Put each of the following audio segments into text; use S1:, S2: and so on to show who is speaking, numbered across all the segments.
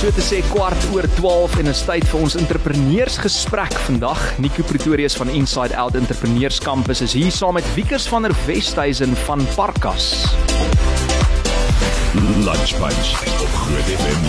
S1: so te sê kwart oor 12 en 'n tyd vir ons entrepreneursgesprek vandag. Nico Pretorius van Inside Out Entrepreneurs Campus is hier saam met Wiekers van der Westhuizen van Parkas.
S2: Lunch Bunch op Groot FM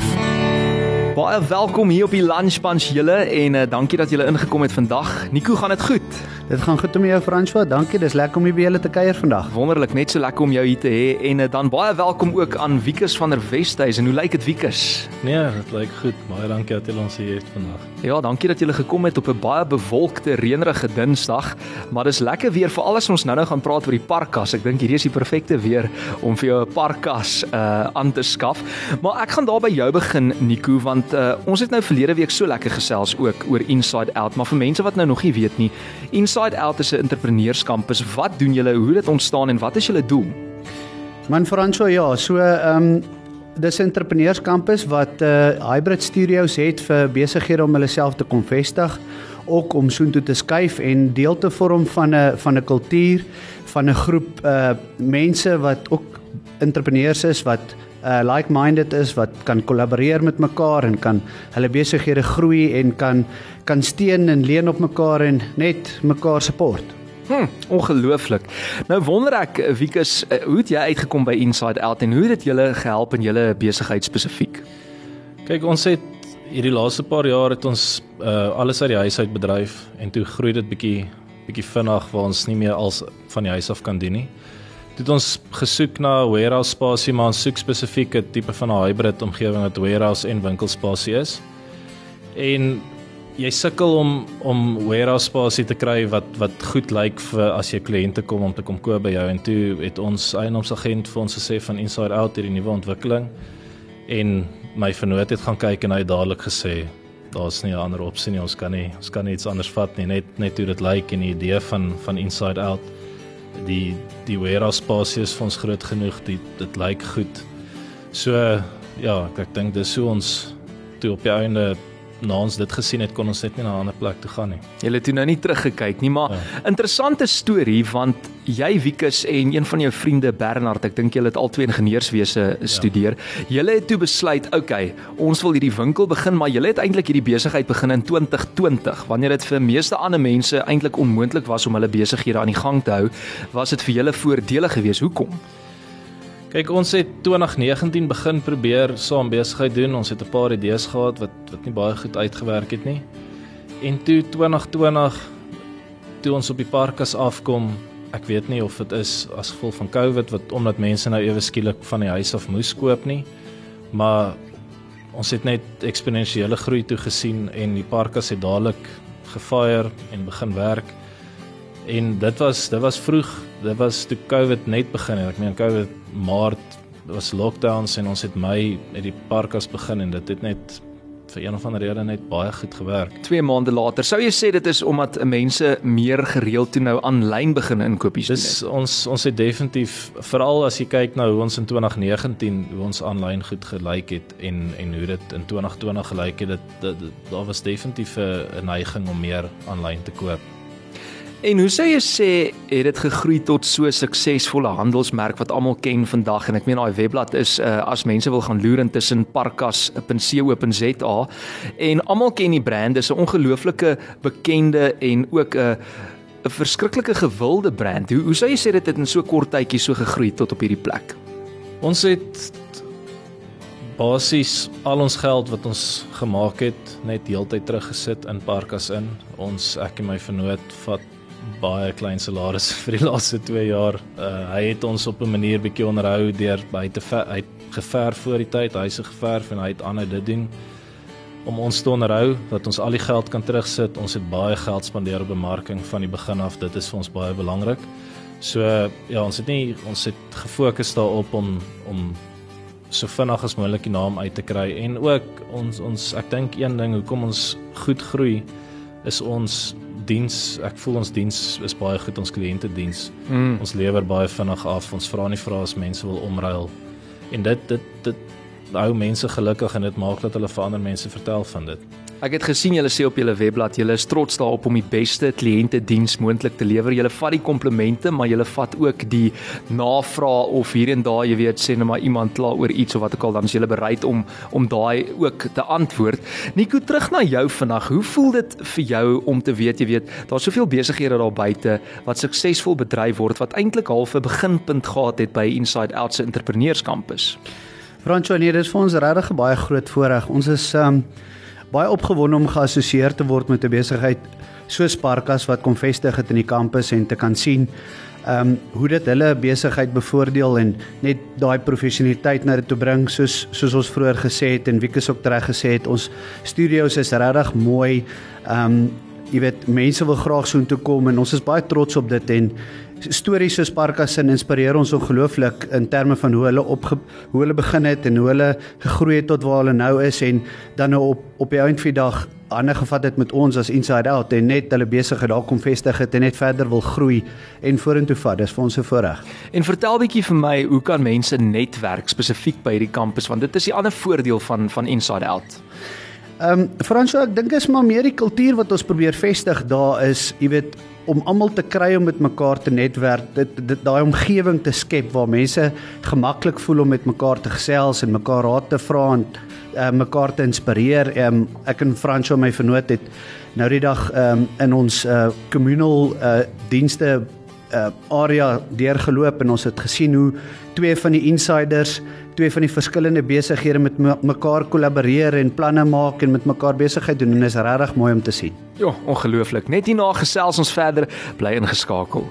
S2: 90.5.
S1: Baie welkom hier op die Lunch Bunch julle en uh, dankie dat julle ingekom het vandag. Nico, gaan dit goed?
S3: Dit gaan goed met jou François. Dankie. Dis lekker om hier by julle te kuier vandag.
S1: Wonderlik, net so lekker om jou hier te hê en uh, dan baie welkom ook aan Wiekers van der Westhuizen. Hoe lyk dit Wiekers?
S4: Nee, dit lyk goed. Baie dankie dat julle ons hier het vandag.
S1: Ja, dankie dat julle gekom het op 'n baie bewolkte, reënerige Dinsdag, maar dis lekker weer veral as ons nou-nou gaan praat oor die parkas. Ek dink hierdie is die perfekte weer om vir jou 'n parkas uh aan te skaf. Maar ek gaan daar by jou begin Nico want uh ons het nou verlede week so lekker gesels ook oor Inside Out, maar vir mense wat nou nog nie weet nie, Inside Out is 'n entrepreneurskampus. Wat doen julle? Hoe dit ontstaan en wat is julle doel?
S3: Man François, ja, so ehm um, dis 'n entrepreneurskampus wat uh hybrid studios het vir besighede om hulle self te kom vestig, ook om soontoe te skuif en deel te vorm van 'n van 'n kultuur van 'n groep uh mense wat ook entrepreneurs is wat uh like-minded is wat kan kollaboreer met mekaar en kan hulle besighede groei en kan kan steun en leen op mekaar en net mekaar support.
S1: Hm, ongelooflik. Nou wonder ek Wikus, uh, hoe het jy uitgekom by Inside Out en hoe het dit julle gehelp in julle besigheid spesifiek?
S4: Kyk, ons het hierdie laaste paar jaar het ons uh alles uit die huis uit bedryf en toe groei dit bietjie bietjie vinnig waar ons nie meer als van die huis af kan doen nie. Toe het ons gesoek na warehouse spasie, maar ons soek spesifieke tipe van 'n hybrid omgewing wat warehouse en winkelspasie is. En jy sukkel om om warehouse spasie te kry wat wat goed lyk vir as jy kliënte kom om te kom koop by jou. En toe het ons eienaarsagent vir ons gesê van Inside Out hierdie nuwe ontwikkeling. En my vernoot het gaan kyk en hy het dadelik gesê daar's nie 'n ander opsie nie. Ons kan nie ons kan nie iets anders vat nie. Net net hoe dit lyk en die idee van van Inside Out die die warehouse spasie is vir ons groot genoeg dit dit lyk goed so ja ek, ek dink dis so ons toe op die einde na ons dit gesien het kon ons net nie na 'n ander plek toe gaan nie.
S1: Jy het toe nou nie teruggekyk nie, maar ja. interessante storie want jy Wikus en een van jou vriende Bernard, ek dink julle het albei ingenieurswese studeer. Ja. Julle het toe besluit, oké, okay, ons wil hierdie winkel begin, maar julle het eintlik hierdie besigheid begin in 2020 wanneer dit vir meeste ander mense eintlik onmoontlik was om hulle besighede aan die gang te hou, was dit vir julle voordelig geweest. Hoekom?
S4: Kyk, ons het 2019 begin probeer saam besigheid doen. Ons het 'n paar idees gehad wat wat nie baie goed uitgewerk het nie. En toe 2020 toe ons op die parkas afkom, ek weet nie of dit is as gevolg van COVID wat omdat mense nou ewe skielik van die huis af moes koop nie, maar ons het net eksponensiële groei toe gesien en die parkas het dadelik gefire en begin werk. En dit was dit was vroeg, dit was toe COVID net begin het. Ek meen COVID Maart was lockdowns en ons het Mei met die parkas begin en dit het net vir een of ander rede net baie goed gewerk.
S1: 2 maande later, sou jy sê dit is omdat mense meer gereeld toe nou aanlyn begin inkopies doen?
S4: Dis ons ons het definitief veral as jy kyk nou hoe ons in 2019 hoe ons aanlyn goed gelyk het en en hoe dit in 2020 gelyk het, dit daar was definitief 'n neiging om meer aanlyn te koop.
S1: En hoe sou jy sê het dit gegroei tot so 'n suksesvolle handelsmerk wat almal ken vandag en ek meen daai webblad is uh, as mense wil gaan loer intussen parkas.co.za en almal ken die brand dis 'n ongelooflike bekende en ook 'n uh, 'n verskriklike gewilde brand. Hoe hoe sou jy sê dit het in so kort tydjie so gegroei tot op hierdie plek?
S4: Ons het basies al ons geld wat ons gemaak het net heeltyd teruggesit in parkas in. Ons ek en my vernoot vat baie klein salarisse vir die laaste 2 jaar. Uh, hy het ons op 'n manier bietjie onderhou deur by te hy geverf voor die tyd, hy se geverf en hy het ander dit doen om ons te onderhou dat ons al die geld kan terugsit. Ons het baie geld spandeer op bemarking van die begin af. Dit is vir ons baie belangrik. So ja, ons het nie ons het gefokus daarop om om so vinnig as moontlik die naam uit te kry en ook ons ons ek dink een ding hoekom ons goed groei is ons diens, ek voel ons diens is baie goed ons kliënte diens. Mm. Ons lewer baie vinnig af. Ons vra nie vra as mense wil omruil. En dit dit dit hou mense gelukkig en dit maak dat hulle vir ander mense vertel van dit.
S1: Ek het gesien julle sê op julle webblad julle is trots daarop om die beste kliëntediens moontlik te lewer. Julle vat die komplimente, maar julle vat ook die navraag of hier en daar, jy weet, sê net maar iemand kla oor iets of wat ook al, dan is julle bereid om om daai ook te antwoord. Nico, terug na jou vandag. Hoe voel dit vir jou om te weet, jy weet, daar's soveel besighede daar buite wat suksesvol bedryf word wat eintlik half 'n beginpunt gehad het by Inside Out se entrepreneurskampus?
S3: Franco, nee, dit is vir ons regtig 'n baie groot voorreg. Ons is um baie opgewonde om geassosieer te word met 'n besigheid so Sparkas wat kom vestig het in die kampus en te kan sien ehm um, hoe dit hulle besigheid bevoordeel en net daai professionaliteit na dit toe bring. Soos soos ons vroeër gesê het en Wieke se ook reg gesê het ons studios is regtig mooi. Ehm um, jy weet mense wil graag soontoe kom en ons is baie trots op dit en stories soos Parkasin inspireer ons ongelooflik in terme van hoe hulle op hoe hulle begin het en hoe hulle gegroei het tot waar hulle nou is en dan nou op op die einde van die dag ander gevat het met ons as Inside Out en net hulle besigheid daar kom vestig het en net verder wil groei en vorentoe vat. Dis vir ons 'n voorreg.
S1: En vertel bietjie vir my, hoe kan mense netwerk spesifiek by hierdie kampus want dit is die ander voordeel van van Inside Out.
S3: Ehm um, Fransjo, ek dink is maar meer die kultuur wat ons probeer vestig daar is, jy weet, om almal te kry om met mekaar te netwerk, dit dit daai omgewing te skep waar mense gemaklik voel om met mekaar te gesels en mekaar raad te vra en uh, mekaar te inspireer. Um, ek en Fransjo my vernoot het nou die dag um, in ons uh communal uh dienste uh area deurgeloop en ons het gesien hoe twee van die insiders twee van die verskillende besighede met mekaar kollaboreer en planne maak en met mekaar besigheid doen en is regtig mooi om te sien.
S1: Ja, ongelooflik. Net hierna gesels ons verder, bly ingeskakel.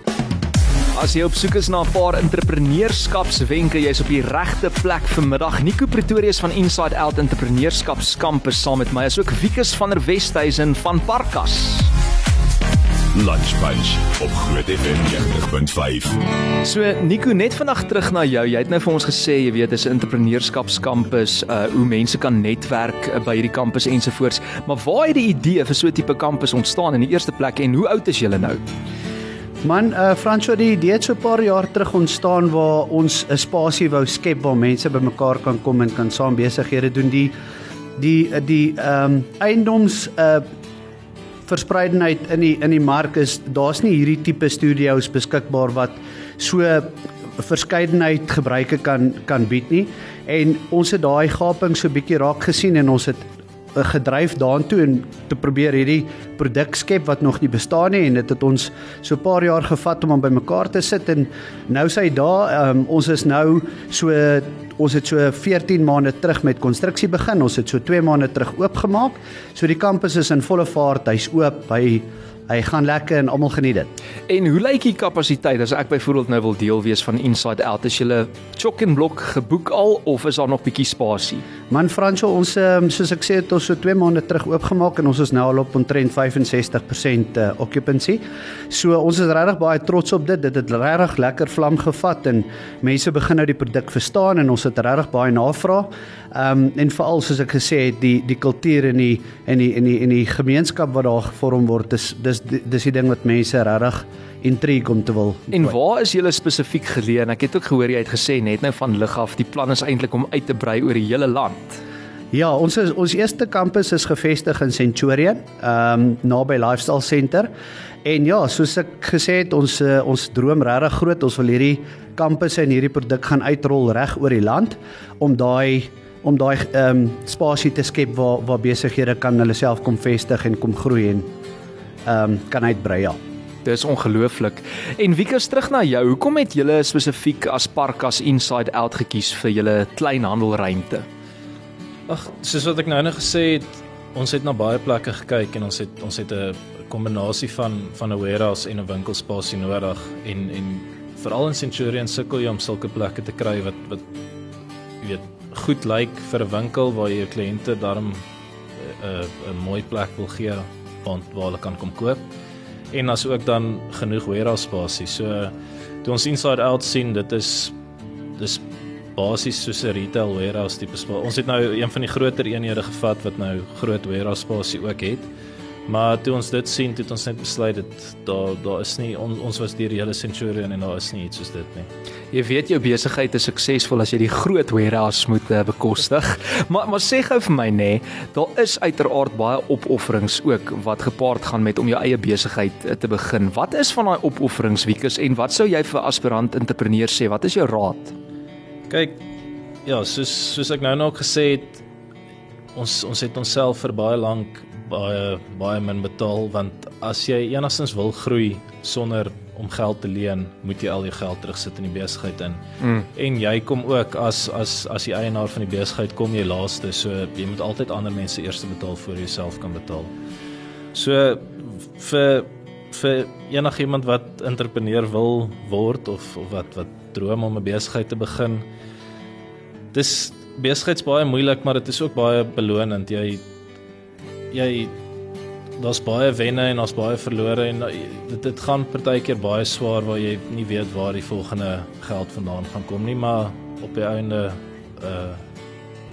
S1: As jy op soek is na 'n paar entrepreneurskapswenke, jy's op die regte plek vanmiddag. Nico Pretorius van Inside Out Entrepreneurskapskampus saam met my, asook Wikus van der Westhuizen van Parkas.
S2: Lunch Bunch op Groot FM 90.5.
S1: So Nico, net vandag terug na jou. Jy het nou vir ons gesê, jy weet, dis 'n entrepreneurskapskampus, uh hoe mense kan netwerk uh, by hierdie kampus ensovoorts. Maar waar het die idee vir so 'n tipe kampus ontstaan in die eerste plek en hoe oud is julle nou?
S3: Man, uh Franco, die idee het so 'n paar jaar terug ontstaan waar ons 'n spasie wou skep waar mense bymekaar kan kom en kan saam besighede doen. Die die die ehm um, eiendoms uh verspreidenheid in die in die mark is daar's nie hierdie tipe studio's beskikbaar wat so verskeidenheid gebruike kan kan bied nie. En ons het daai gaping so bietjie raak gesien en ons het gedryf daartoe en te probeer hierdie produk skep wat nog nie bestaan nie en dit het ons so 'n paar jaar gevat om aan bymekaar te sit en nou sê daar um, ons is nou so ons het so 14 maande terug met konstruksie begin ons het so 2 maande terug oopgemaak so die kampus is in volle vaart hy's oop hy Hy gaan lekker en almal geniet dit.
S1: En hoe lyk die kapasiteit as ek byvoorbeeld nou wil deel wees van Inside Out? Is julle chock and block geboek al of is daar nog bietjie spasie?
S3: Man Franso, ons um, soos ek sê het ons so 2 maande terug oopgemaak en ons is nou al op omtrent 65% uh, occupancy. So ons is regtig baie trots op dit. Dit het regtig lekker vlam gevat en mense begin nou die produk verstaan en ons het regtig baie navraag. Ehm um, en veral soos ek gesê het, die die kultuur en die en die en die en die gemeenskap wat daar gevorm word, dis dis dis die ding wat mense regtig intrigue om te wil.
S1: En waar is julle spesifiek geleë? Ek het ook gehoor jy het gesê net nou van lig af, die plan is eintlik om uit te brei oor die hele land.
S3: Ja, ons is, ons eerste kampus is gevestig in Centurion, ehm um, naby Lifestyle Center. En ja, soos ek gesê het, ons uh, ons droom regtig groot. Ons wil hierdie kampusse en hierdie produk gaan uitrol reg oor die land om daai om daai ehm um, spasie te skep waar waar besighede kan hulle self kom vestig en kom groei en ehm um, kan uitbrei ja.
S1: Dis ongelooflik. En Wiekus terug na jou. Hoekom het julle spesifiek as Parkas Inside Out gekies vir julle kleinhandelruimte?
S4: Ag, soos wat ek nou net gesê het, ons het na baie plekke gekyk en ons het ons het 'n kombinasie van van 'n warehouse en 'n winkelspasie nodig en en veral in Centurion sukkel jy om sulke plekke te kry wat wat jy weet goed lyk vir 'n winkel waar jy jou kliënte daarom 'n 'n mooi plek wil gee waar waar hulle kan kom koop. En as ook dan genoeg warehouse spasie. So toe ons inside out sien, dit is dis basies soos 'n retail warehouse tipe spasie. Ons het nou een van die groter eenhede gevat wat nou groot warehouse spasie ook het Maar toe ons dit sien, het ons net besluit dit daar daar is nie on, ons was deur die hele Centurion en daar is nie iets soos dit nie.
S1: Jy weet jou besigheid is suksesvol as jy die groot warehouse moet uh, bekostig. Maar maar sê gou vir my nê, daar is uiteraard baie opofferings ook wat gepaard gaan met om jou eie besigheid uh, te begin. Wat is van daai opofferings Wikus en wat sou jy vir aspirant entrepreneurs sê? Wat is jou raad?
S4: Kyk, ja, soos soos ek nou ook gesê het, ons ons het onsself vir baie lank baie baie min betaal want as jy enigstens wil groei sonder om geld te leen, moet jy al jou geld terugsit in die besigheid in. Mm. En jy kom ook as as as die eienaar van die besigheid kom jy laaste, so jy moet altyd ander mense eers betaal voor jy self kan betaal. So vir vir enigiemand wat entrepreneur wil word of, of wat wat droom om 'n besigheid te begin. Dis besigheids baie moeilik, maar dit is ook baie belonend. Jy jy daar's baie wenne en daar's baie verlore en uh, dit dit gaan partykeer baie swaar waar jy nie weet waar die volgende geld vandaan gaan kom nie, maar op die einde uh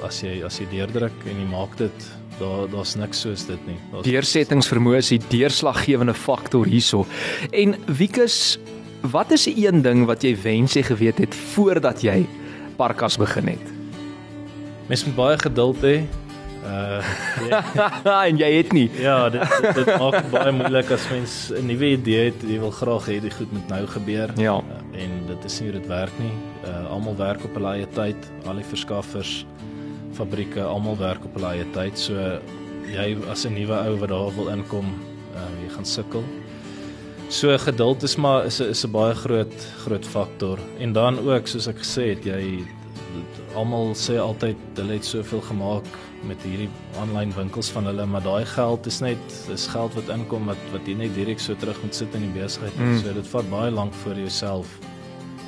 S4: as jy as jy deurdruk en jy maak dit daar daar's niks soos dit nie. Daar's
S1: Deursettingsvermoë is die deurslaggewende faktor hierso. En Wikus, wat is die een ding wat jy wens jy geweet het voordat jy Parkas begin het?
S4: mens moet baie geduld hê. Uh jy,
S1: en jy het nie.
S4: ja, dit dit, dit maak baie moeilik as mens 'n nuwe idee het, jy wil graag hê dit goed moet nou gebeur.
S1: Ja.
S4: Uh, en dit is nie hoe dit werk nie. Uh almal werk op hulle eie tyd, al die verskaffers, fabrieke, almal werk op hulle eie tyd. So jy as 'n nuwe ou wat daar wil inkom, uh jy gaan sukkel. So geduld is maar is 'n is 'n baie groot groot faktor. En dan ook soos ek gesê het, jy almal sê altyd hulle het soveel gemaak met hierdie aanlyn winkels van hulle, maar daai geld is net dis geld wat inkom wat wat jy net direk so terug moet sit in die besigheid. Mm. So dit vat baie lank jy jouself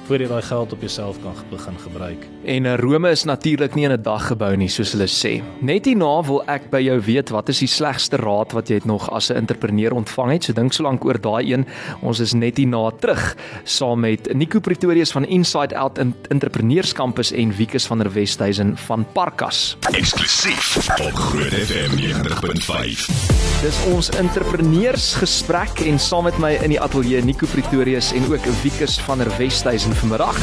S4: voor jy daai geld op jouself kan begin gebruik.
S1: En eh, Rome is natuurlik nie in 'n dag gebou nie, soos hulle sê. Net hierna wil ek by jou weet wat is die slegste raad wat jy het nog as 'n entrepreneur ontvang het. So dink so lank oor daai een. Ons is net hierna terug saam met Nico Pretorius van Inside Out in Entrepreneurskampus en Wikus van der Westhuizen van Parkas.
S2: Eksklusief op Groot FM 90.5.
S1: Dis ons entrepreneursgesprek en saam met my in die ateljee Nico Pretorius en ook Wikus van der Westhuizen vanmiddag.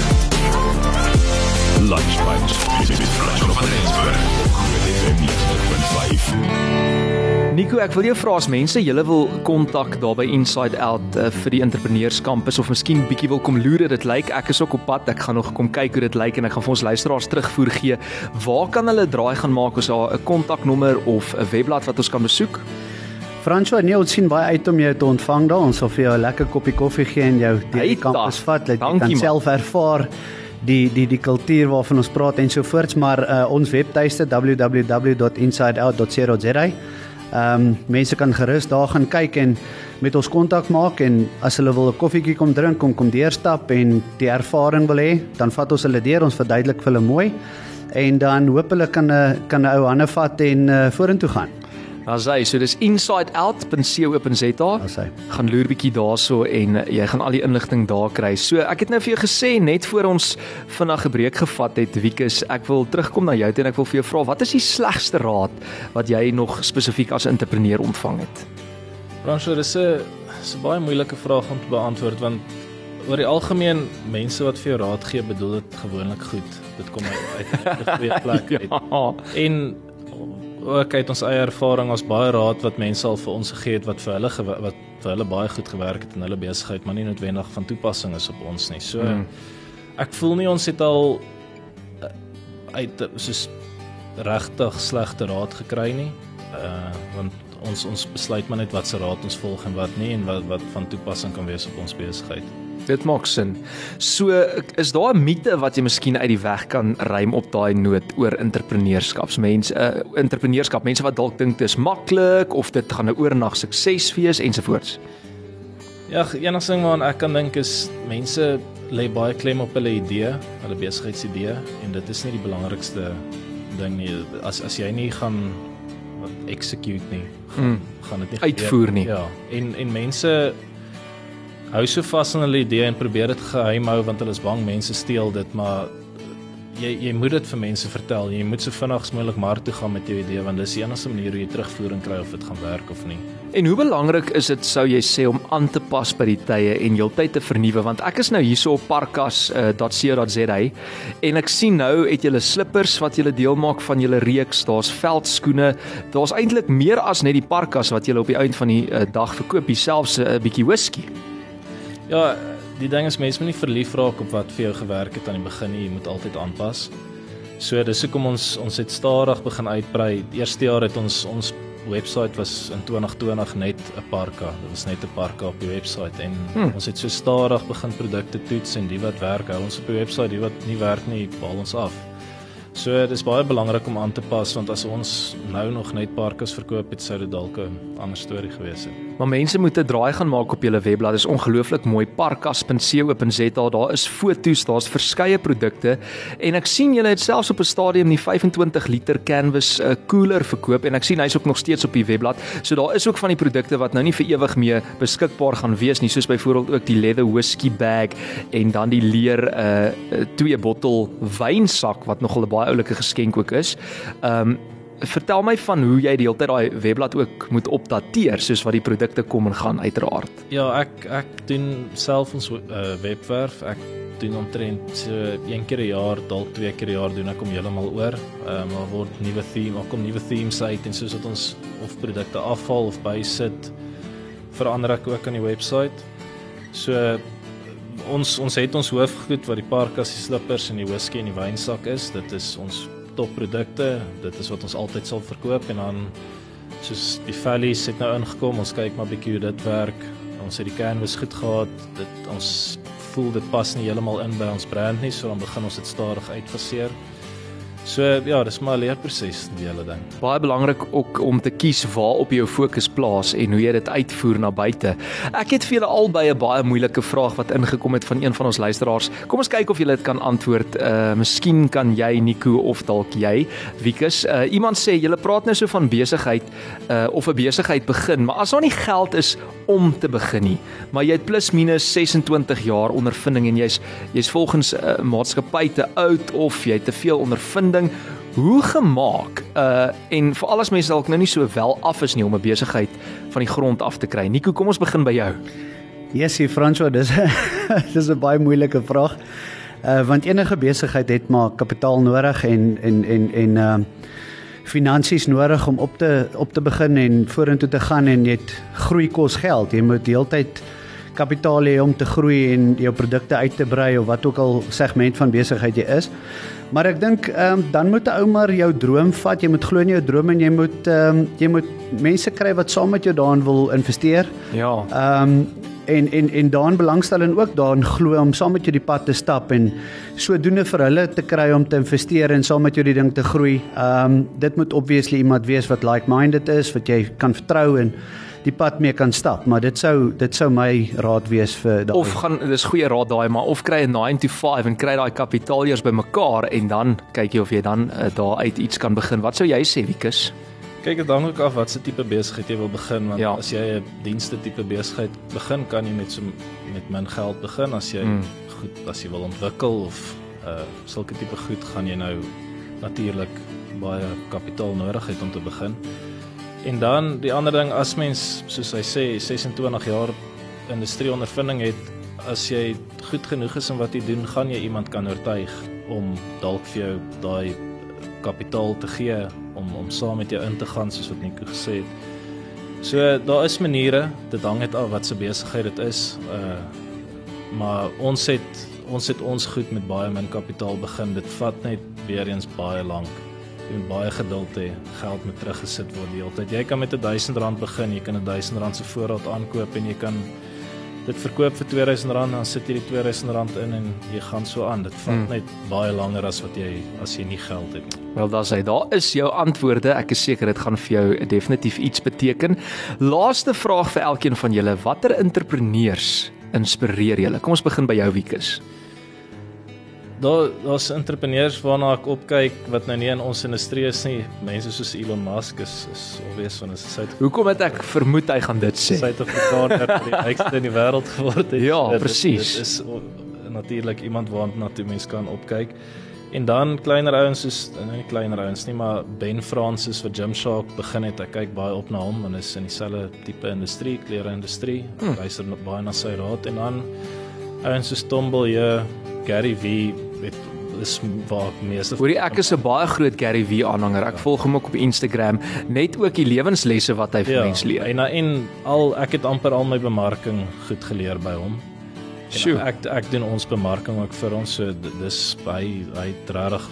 S2: Lunch Bunch. Dit is Franco van Rensburg op Groot FM 90.5.
S1: Nico, ek wil jou vra as mense julle wil kontak daar by Inside Out uh, vir die entrepreneurskampus of miskien bietjie wil kom loer dit lyk. Ek is ook op pad. Ek gaan nog kom kyk hoe dit lyk en ek gaan vir ons luisteraars terugvoer gee. Waar kan hulle draai gaan maak as daar 'n kontaknommer of 'n webblad wat ons kan besoek?
S3: François, nee, ons sien baie uit om jou te ontvang daar. Ons sal vir jou 'n lekker koppie koffie gee en jou deur die kampus vat. Laat jy kan
S1: man.
S3: self ervaar die die die kultuur waarvan ons praat en so voorts, maar uh, ons webtuiste www.insideout.co.za. Ehm um, mense kan gerus daar gaan kyk en met ons kontak maak en as hulle wil 'n koffietjie kom drink, kom kom deurstap en die ervaring wil hê, dan vat ons hulle deur, ons verduidelik vir hulle mooi en dan hoop hulle kan 'n kan 'n ou hande vat en uh, vorentoe gaan.
S1: Daar's hy. So dis insideout.co.za.
S3: Daar's hy.
S1: Gaan loer bietjie daarso en uh, jy gaan al die inligting daar kry. So ek het nou vir jou gesê net voor ons vinnig 'n breek gevat het, Wikus, ek wil terugkom na jou toe en ek wil vir jou vra, wat is die slegste raad wat jy nog spesifiek as entrepreneur ontvang het?
S4: Franco, dis 'n dis 'n baie moeilike vraag om te beantwoord want oor die algemeen mense wat vir jou raad gee, bedoel dit gewoonlik goed. Dit kom uit uit 'n goeie plek uit.
S1: Ja.
S4: En ook uit ons eie ervaring ons baie raad wat mense al vir ons gegee het wat vir hulle wat vir hulle baie goed gewerk het in hulle besigheid, maar nie noodwendig van toepassing is op ons nie. So
S1: Mm.
S4: ek voel nie ons het al uh, uit soos regtig slegte raad gekry nie. Uh want ons ons besluit maar net wat se raad ons volg en wat nie en wat wat van toepassing kan wees op ons besigheid.
S1: Dit maak sin. So is daar 'n mite wat jy miskien uit die weg kan ruim op daai noot oor entrepreneurskapsmense, uh, entrepreneurskap, mense wat dalk dink dit is maklik of dit gaan 'n oornag sukses wees ensovoorts.
S4: Ja, enigste ding waaraan ek kan dink is mense lê baie klem op hulle idee, hulle besigheidsidee en dit is nie die belangrikste ding nie. As as jy nie gaan wat execute nie, gaan,
S1: Mm.
S4: gaan dit nie
S1: Uitvoer nie.
S4: Ja, en en mense hou so vas aan hulle idee en probeer dit geheim hou want hulle is bang mense steel dit, maar jy jy moet dit vir mense vertel. Jy moet so vinnig as moontlik maar toe gaan met jou idee want dis die enigste manier hoe jy terugvoering kry of dit gaan werk of nie.
S1: En hoe belangrik is dit sou jy sê om aan te pas by die tye en heeltyd te vernuwe want ek is nou hierso op parkas.co.za uh, en ek sien nou het julle slippers wat julle deel maak van julle reeks, daar's veldskoene, daar's eintlik meer as net die parkas wat julle op die einde van die uh, dag verkoop, selfs 'n uh, bietjie whisky.
S4: Ja, die ding is mense moet nie verlief raak op wat vir jou gewerk het aan die begin nie, jy moet altyd aanpas. So dis hoekom ons ons het stadig begin uitbrei. Die eerste jaar het ons ons webwerf was in 2020 net 'n parka. Dit was net 'n parka op die webwerf en hmm. ons het so stadig begin produkte toets en die wat werk hou ons op die webwerf, die wat nie werk nie, haal ons af. So dis baie belangrik om aan te pas want as ons nou nog net parkies verkoop het sou dit dalk 'n ander storie gewees het.
S1: Maar mense moet 'n draai gaan maak op julle webblad. Dit is ongelooflik mooi parkas.co.za. Daar is foto's, daar's verskeie produkte en ek sien julle het selfs op 'n stadium die 25 liter canvas 'n uh, koeler verkoop en ek sien hy's ook nog steeds op die webblad. So daar is ook van die produkte wat nou nie vir ewig mee beskikbaar gaan wees nie, soos byvoorbeeld ook die leather whisky bag en dan die leer 'n uh, twee bottel wynsak wat nogal 'n baie oulike geskenk ook is. Um vertel my van hoe jy die hele tyd daai webblad ook moet opdateer soos wat die produkte kom en gaan uiteraard.
S4: Ja, ek ek doen self ons uh, webwerf. Ek doen omtrent so een keer 'n jaar, dalk twee keer 'n jaar doen ek hom heeltemal oor. Ehm um, word nuwe theme, ook kom nuwe themes uit en soos wat ons of produkte afval of bysit, verander ek ook aan die webwerf. So ons ons het ons hoofgoed wat die parkas, die slippers en die whisky en die wynsak is. Dit is ons topprodukte. Dit is wat ons altyd sal verkoop en dan soos die Valleys het nou ingekom. Ons kyk maar bietjie hoe dit werk. Ons het die canvas goed gehad. Dit ons voel dit pas nie heeltemal in by ons brand nie, so dan begin ons dit stadig uitfaseer. So ja, dis maar 'n leerproses die hele ding.
S1: Baie belangrik ook om te kies waar op jou fokus plaas en hoe jy dit uitvoer na buite. Ek het vir julle albei 'n baie moeilike vraag wat ingekom het van een van ons luisteraars. Kom ons kyk of julle dit kan antwoord. Uh miskien kan jy Nico of dalk jy Wikus. Uh iemand sê julle praat nou so van besigheid uh of 'n besigheid begin, maar as daar nie geld is om te begin nie, maar jy het plus minus 26 jaar ondervinding en jy's jy's volgens 'n uh, maatskappy te oud of jy het te veel ondervinding ding hoe gemaak uh en vir al ons mense dalk nou nie so wel af is nie om 'n besigheid van die grond af te kry. Nico, kom ons begin by jou.
S3: Yesie François, dis dis 'n baie moeilike vraag. Uh want enige besigheid het maar kapitaal nodig en en en en uh finansies nodig om op te op te begin en vorentoe te gaan en net groei kos geld. Jy moet heeltyd kapitaal hê om te groei en jou produkte uit te brei of wat ook al segment van besigheid jy is. Maar ek dink ehm um, dan moet 'n ou maar jou droom vat. Jy moet glo in jou droom en jy moet ehm um, jy moet mense kry wat saam met jou daarin wil investeer.
S1: Ja.
S3: Ehm um, en en en daarin belangstel en ook daarin glo om saam met jou die pad te stap en sodoende vir hulle te kry om te investeer en saam met jou die ding te groei. Ehm um, dit moet obviously iemand wees wat like-minded is, wat jy kan vertrou en die pad mee kan stap, maar dit sou dit sou my raad wees vir
S1: daai. Of gaan dis goeie raad daai, maar of kry 'n 9 to 5 en kry daai kapitaal eers bymekaar en dan kyk jy of jy dan uh, daar uit iets kan begin. Wat sou jy sê, Wikus?
S4: Kyk dit hang ook af wat se tipe besigheid jy wil begin want ja. as jy 'n dienste tipe besigheid begin, kan jy met so met min geld begin as jy mm. goed as jy wil ontwikkel of uh sulke tipe goed gaan jy nou natuurlik baie kapitaal nodig het om te begin. En dan die ander ding as mens soos hy sê 26 jaar industrie ondervinding het, as jy goed genoeg is in wat jy doen, gaan jy iemand kan oortuig om dalk vir jou daai kapitaal te gee om om saam met jou in te gaan soos wat Nico gesê het. So daar is maniere, dit hang net af wat se besigheid dit is. Uh maar ons het ons het ons goed met baie min kapitaal begin. Dit vat net weer eens baie lank jy moet baie geduld hê. Geld moet teruggesit word die hele tyd. Jy kan met 'n 1000 rand begin, jy kan 'n 1000 rand se voorraad aankoop en jy kan dit verkoop vir 2000 rand dan sit jy die 2000 rand in en jy gaan so aan. Dit vat hmm. net baie langer as wat jy as jy nie geld het nie.
S1: Wel dan sê daar is jou antwoorde. Ek is seker dit gaan vir jou definitief iets beteken. Laaste vraag vir elkeen van julle. Watter entrepreneurs inspireer julle? Kom ons begin by jou Wikus
S4: daar daar's entrepreneurs waarna ek opkyk wat nou nie in ons industrie is nie. Mense soos Elon Musk is is obvious van 'n Suid.
S1: Hoekom het ek vermoed hy gaan dit sê?
S4: Suid-Afrikaner wat die rykste in die wêreld geword het.
S1: Ja, presies.
S4: Dit is natuurlik iemand waarna toe mense kan opkyk. En dan kleiner ouens is nee, nie kleiner ouens nie, maar Ben Francis wat Gymshark begin het. Ek kyk baie op na hom want hy is in dieselfde tipe industrie, klere industrie. Hmm. Luister baie na sy raad en dan ouens soos Tomble, ja, Gary V, weet is waar ek meeste
S1: Hoorie ek is 'n baie groot Gary V aanhanger. Ek volg hom ook op Instagram, net ook die lewenslesse wat hy vir
S4: ja,
S1: mense leer.
S4: En en al ek het amper al my bemarking goed geleer by hom.
S1: Sjoe.
S4: En ek ek doen ons bemarking ook vir ons. So dis hy hy het regtig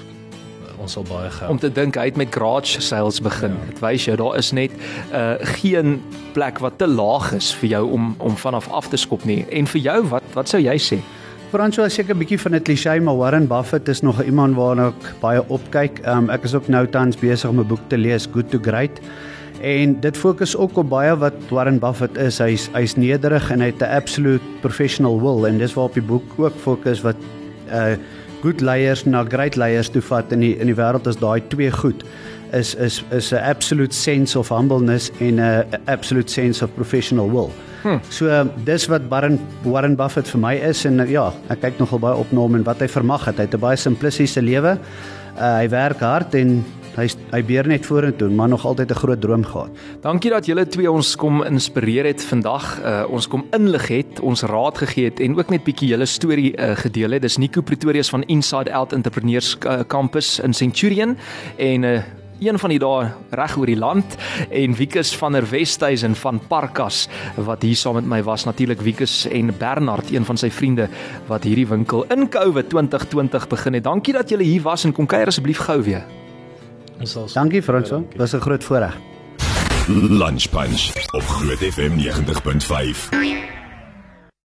S4: ons sal baie geld.
S1: om te dink hy het met garage sales begin.
S4: Ja.
S1: Dit wys jou daar is net uh geen plek wat te laag is vir jou om om vanaf af te skop nie. En vir jou wat wat sou jy sê?
S3: Franso is seker 'n bietjie van 'n klise, maar Warren Buffett is nog iemand waarna ek baie opkyk. Um, ek is ook nou tans besig om 'n boek te lees, Good to Great. En dit fokus ook op baie wat Warren Buffett is. Hy's hy's nederig en hy het 'n absolute professional will en dis waarop die boek ook fokus wat uh good leiers na great leiers toe vat in die in die wêreld is daai twee goed is is is 'n absolute sense of humbleness en 'n absolute sense of professional will. Hmm. So uh, dis wat Warren Warren Buffett vir my is en uh, ja, ek kyk nogal baie op na hom en wat hy vermag het. Hy het 'n baie simplistiese lewe. Uh, hy werk hard en hy hy beer net vorentoe, maar nog altyd 'n groot droom gehad.
S1: Dankie dat julle twee ons kom inspireer het vandag. Uh, ons kom inlig het, ons raad gegee het en ook net bietjie julle storie uh, gedeel het. Dis Nico Pretorius van Inside Out Entrepreneurs uh, Campus in Centurion en uh, een van die dae reg oor die land en Wikus van der Westhuizen van Parkas wat hier saam met my was natuurlik Wikus en Bernard een van sy vriende wat hierdie winkel in Covid 2020 begin het. Dankie dat julle hier was en kom kuier asseblief gou weer.
S4: Ons sal
S3: Dankie Franso, was 'n groot voorreg.
S2: Lunch Punch op Groot FM 90.5.